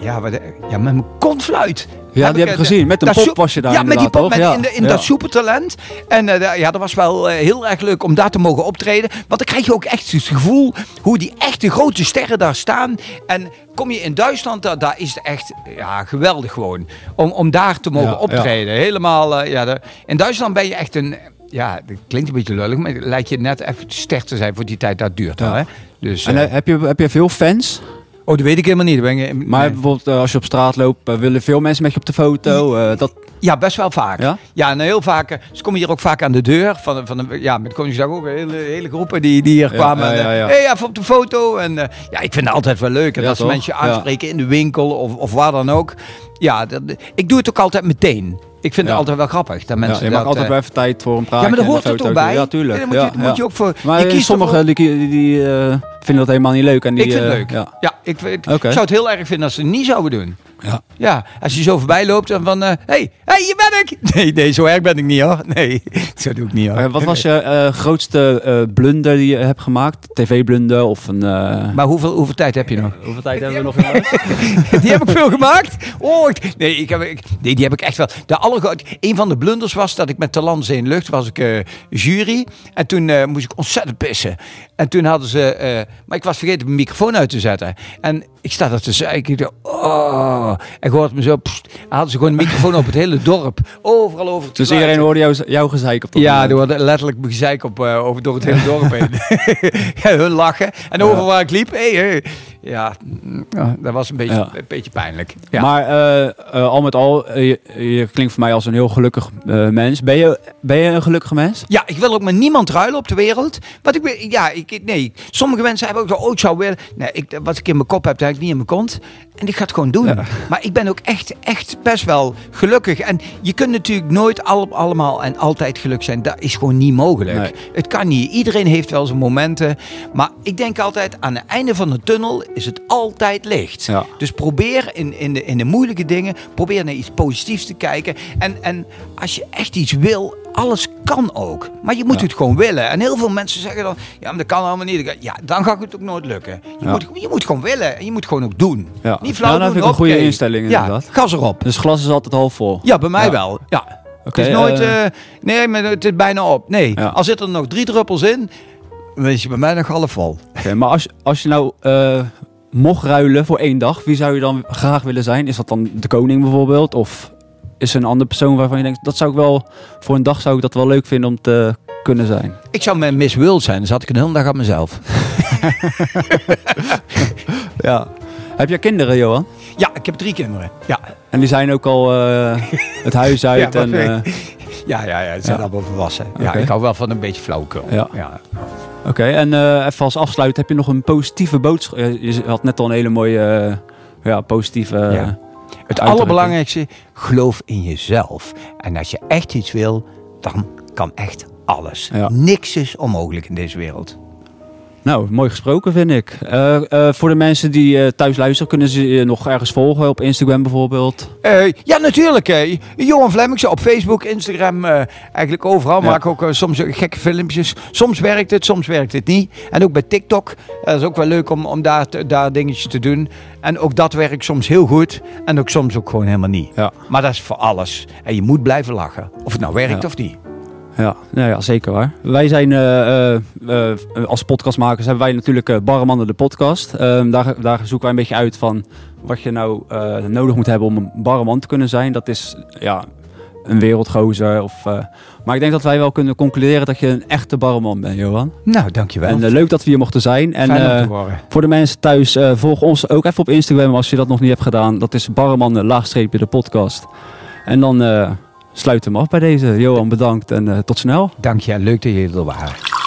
[SPEAKER 1] ja, wat, ja, met mijn konfluit.
[SPEAKER 2] Ja, die heb ik
[SPEAKER 1] eh,
[SPEAKER 2] gezien. Met een pop was je daar
[SPEAKER 1] Ja, met die pop, met,
[SPEAKER 2] Ja,
[SPEAKER 1] in, de- in
[SPEAKER 2] ja.
[SPEAKER 1] dat supertalent. En eh, ja, dat was wel eh, heel erg leuk om daar te mogen optreden. Want dan krijg je ook echt het gevoel hoe die echte grote sterren daar staan. En kom je in Duitsland, daar, daar is het echt ja, geweldig gewoon. Om, om daar te mogen
[SPEAKER 2] Ja,
[SPEAKER 1] optreden. Helemaal, ja, de- in Duitsland ben je echt een... Ja, dat klinkt een beetje lullig, maar lijkt je net even ster te zijn voor die tijd dat duurt. Al, Hè? Dus,
[SPEAKER 2] En heb, je, heb je veel fans?
[SPEAKER 1] Oh, dat weet ik helemaal niet.
[SPEAKER 2] Maar bijvoorbeeld eh, als je op straat loopt, eh, willen veel mensen met je op de foto. eh, dat,
[SPEAKER 1] Ja, best wel vaak.
[SPEAKER 2] Ja?
[SPEAKER 1] Heel vaak. Ze komen hier ook vaak aan de deur. Van, van de, ja, met Koningsdag ook hele, hele groepen die, die hier
[SPEAKER 2] Ja,
[SPEAKER 1] kwamen.
[SPEAKER 2] ja, ja,
[SPEAKER 1] hey, even op de foto. En ja, ik vind het altijd wel leuk. En als mensen je aanspreken in de winkel of, of waar dan ook. Ja, dat, ik doe het ook altijd meteen. Ik vind het altijd wel grappig. Dat mensen
[SPEAKER 2] je mag
[SPEAKER 1] dat,
[SPEAKER 2] altijd
[SPEAKER 1] eh,
[SPEAKER 2] wel even tijd voor een praatje
[SPEAKER 1] ja, maar
[SPEAKER 2] en
[SPEAKER 1] hoort
[SPEAKER 2] foto
[SPEAKER 1] ook bij.
[SPEAKER 2] Ja, tuurlijk.
[SPEAKER 1] Dan moet, je, moet je ook voor.
[SPEAKER 2] Maar
[SPEAKER 1] je
[SPEAKER 2] eh,
[SPEAKER 1] kiest ervoor-
[SPEAKER 2] sommigen die, die, die, eh, vinden dat helemaal niet leuk. En die,
[SPEAKER 1] ik vind het
[SPEAKER 2] eh,
[SPEAKER 1] leuk.
[SPEAKER 2] Ja.
[SPEAKER 1] Ik, ik zou het heel erg vinden als ze het niet zouden doen.
[SPEAKER 2] Ja.
[SPEAKER 1] Ja, als je zo voorbij loopt en van... Hé, hey, hey, hier ben ik! Nee, nee, zo erg ben ik niet hoor. Nee, zo doe ik niet hoor.
[SPEAKER 2] Eh, wat was je eh, grootste eh, blunder die je hebt gemaakt? TV-blunder of een... eh,
[SPEAKER 1] Maar hoeveel, hoeveel tijd heb je nog?
[SPEAKER 2] Hoeveel tijd hebben we nog?
[SPEAKER 1] Die heb ik veel gemaakt. Oh, ik- nee, ik heb, ik, nee, die heb ik echt wel. De allergro- een van de blunders was dat ik met de Landse in Lucht was ik eh, jury. En toen eh, moest ik ontzettend pissen. En toen hadden ze... eh, maar ik was vergeten mijn microfoon uit te zetten. En ik sta daar te zeiken. Ik dacht, oh. En hoort me zo... pst, hadden ze gewoon een microfoon op het hele dorp. Overal over
[SPEAKER 2] Dus iedereen hoorde jou, jouw gezeik op
[SPEAKER 1] Ja,
[SPEAKER 2] moment.
[SPEAKER 1] er letterlijk gezeik op, eh, over door het hele dorp heen. ja, hun lachen. En overal waar ik liep, hey, hey. Ja, dat was een beetje,
[SPEAKER 2] Ja.
[SPEAKER 1] een beetje pijnlijk. Ja.
[SPEAKER 2] Maar eh, eh, al met al, eh, je, je klinkt voor mij als een heel gelukkig mens. Ben je, ben je een gelukkige mens?
[SPEAKER 1] Ja, ik wil ook met niemand ruilen op de wereld. Wat ik, ja, ik, nee. Sommige mensen hebben ook zo, oh, ik zou willen. Nee, ik, wat ik in mijn kop heb, dat heb ik niet in mijn kont. En ik ga het gewoon doen.
[SPEAKER 2] Ja.
[SPEAKER 1] Maar ik ben ook echt, echt best wel gelukkig. En je kunt natuurlijk nooit al, allemaal en altijd gelukkig zijn. Dat is gewoon niet mogelijk.
[SPEAKER 2] Nee.
[SPEAKER 1] Het kan niet. Iedereen heeft wel zijn momenten. Maar ik denk altijd, aan het einde van de tunnel is het altijd licht.
[SPEAKER 2] Ja.
[SPEAKER 1] Dus probeer in, in, de, in de moeilijke dingen, probeer naar iets positiefs te kijken. En, en als je echt iets wil, alles kan ook. Maar je moet
[SPEAKER 2] Ja.
[SPEAKER 1] het gewoon willen. En heel veel mensen zeggen dan, ja, maar dat kan allemaal niet. Ja, dan gaat het ook nooit lukken. Je,
[SPEAKER 2] Ja.
[SPEAKER 1] moet, je moet gewoon willen en je moet gewoon ook doen.
[SPEAKER 2] Ja.
[SPEAKER 1] Niet flauw
[SPEAKER 2] dat
[SPEAKER 1] doen,
[SPEAKER 2] vind ik een goede instelling,
[SPEAKER 1] Ja, gas erop.
[SPEAKER 2] Dus glas is altijd half vol.
[SPEAKER 1] Ja, bij mij wel. Ja.
[SPEAKER 2] Oké,
[SPEAKER 1] het is nooit,
[SPEAKER 2] eh,
[SPEAKER 1] eh, nee, maar het is bijna op. Nee, al zitten er nog drie druppels in, is je bij mij nog half vol.
[SPEAKER 2] Oké, maar als, als je nou eh, mocht ruilen voor één dag, wie zou je dan graag willen zijn? Is dat dan de koning bijvoorbeeld? Of is er een andere persoon waarvan je denkt, dat zou ik wel, voor een dag zou ik dat wel leuk vinden om te kunnen zijn?
[SPEAKER 1] Ik zou met Miss World zijn, dan zat ik een hele dag aan mezelf.
[SPEAKER 2] Ja. Heb jij kinderen, Johan?
[SPEAKER 1] Ja, ik heb drie kinderen. Ja,
[SPEAKER 2] En die zijn ook al eh, het huis uit
[SPEAKER 1] Ja,
[SPEAKER 2] en... eh,
[SPEAKER 1] ja, ja, ja ze zijn
[SPEAKER 2] Ja.
[SPEAKER 1] allemaal volwassen. Ja, ik hou wel van een beetje flauwekul.
[SPEAKER 2] Ja.
[SPEAKER 1] Ja.
[SPEAKER 2] Oké, en eh, even als afsluit, heb je nog een positieve boodschap? Eh, Je had net al een hele mooie, eh, ja, positieve...
[SPEAKER 1] Ja. Het allerbelangrijkste, geloof in jezelf. En als je echt iets wil, dan kan echt alles.
[SPEAKER 2] Ja.
[SPEAKER 1] Niks is onmogelijk in deze wereld.
[SPEAKER 2] Nou, mooi gesproken vind ik. Eh, eh, voor de mensen die eh, thuis luisteren, kunnen ze je nog ergens volgen op Instagram bijvoorbeeld?
[SPEAKER 1] Ja, natuurlijk. Johan Flemmingsen op Facebook, Instagram, eigenlijk overal.
[SPEAKER 2] Ja.
[SPEAKER 1] Maak ook soms gekke filmpjes. Soms werkt het, soms werkt het niet. En ook bij TikTok. Dat is ook wel leuk om, om daar, te- daar dingetjes te doen. En ook dat werkt soms heel goed. En ook soms ook gewoon helemaal niet.
[SPEAKER 2] Ja.
[SPEAKER 1] Maar dat is voor alles. En je moet blijven lachen. Of het nou werkt
[SPEAKER 2] Ja.
[SPEAKER 1] of niet.
[SPEAKER 2] Ja, nou ja, zeker waar. Wij zijn eh, eh, eh, als podcastmakers hebben wij natuurlijk Barremannen de podcast. Ehm, daar, daar zoeken wij een beetje uit van wat je nou nodig moet hebben om een barreman te kunnen zijn. Dat is ja, een wereldgozer. Of, maar ik denk dat wij wel kunnen concluderen dat je een echte barreman bent, Johan.
[SPEAKER 1] Nou, dankjewel.
[SPEAKER 2] En leuk dat we hier mochten zijn. En
[SPEAKER 1] horen.
[SPEAKER 2] voor de mensen thuis, volg ons ook even op Instagram als je dat nog niet hebt gedaan. Dat is Barremannen laagstreepje de podcast. En dan we hem af bij deze. Johan, bedankt en eh, tot snel.
[SPEAKER 1] Dank je. Leuk dat jullie er waren.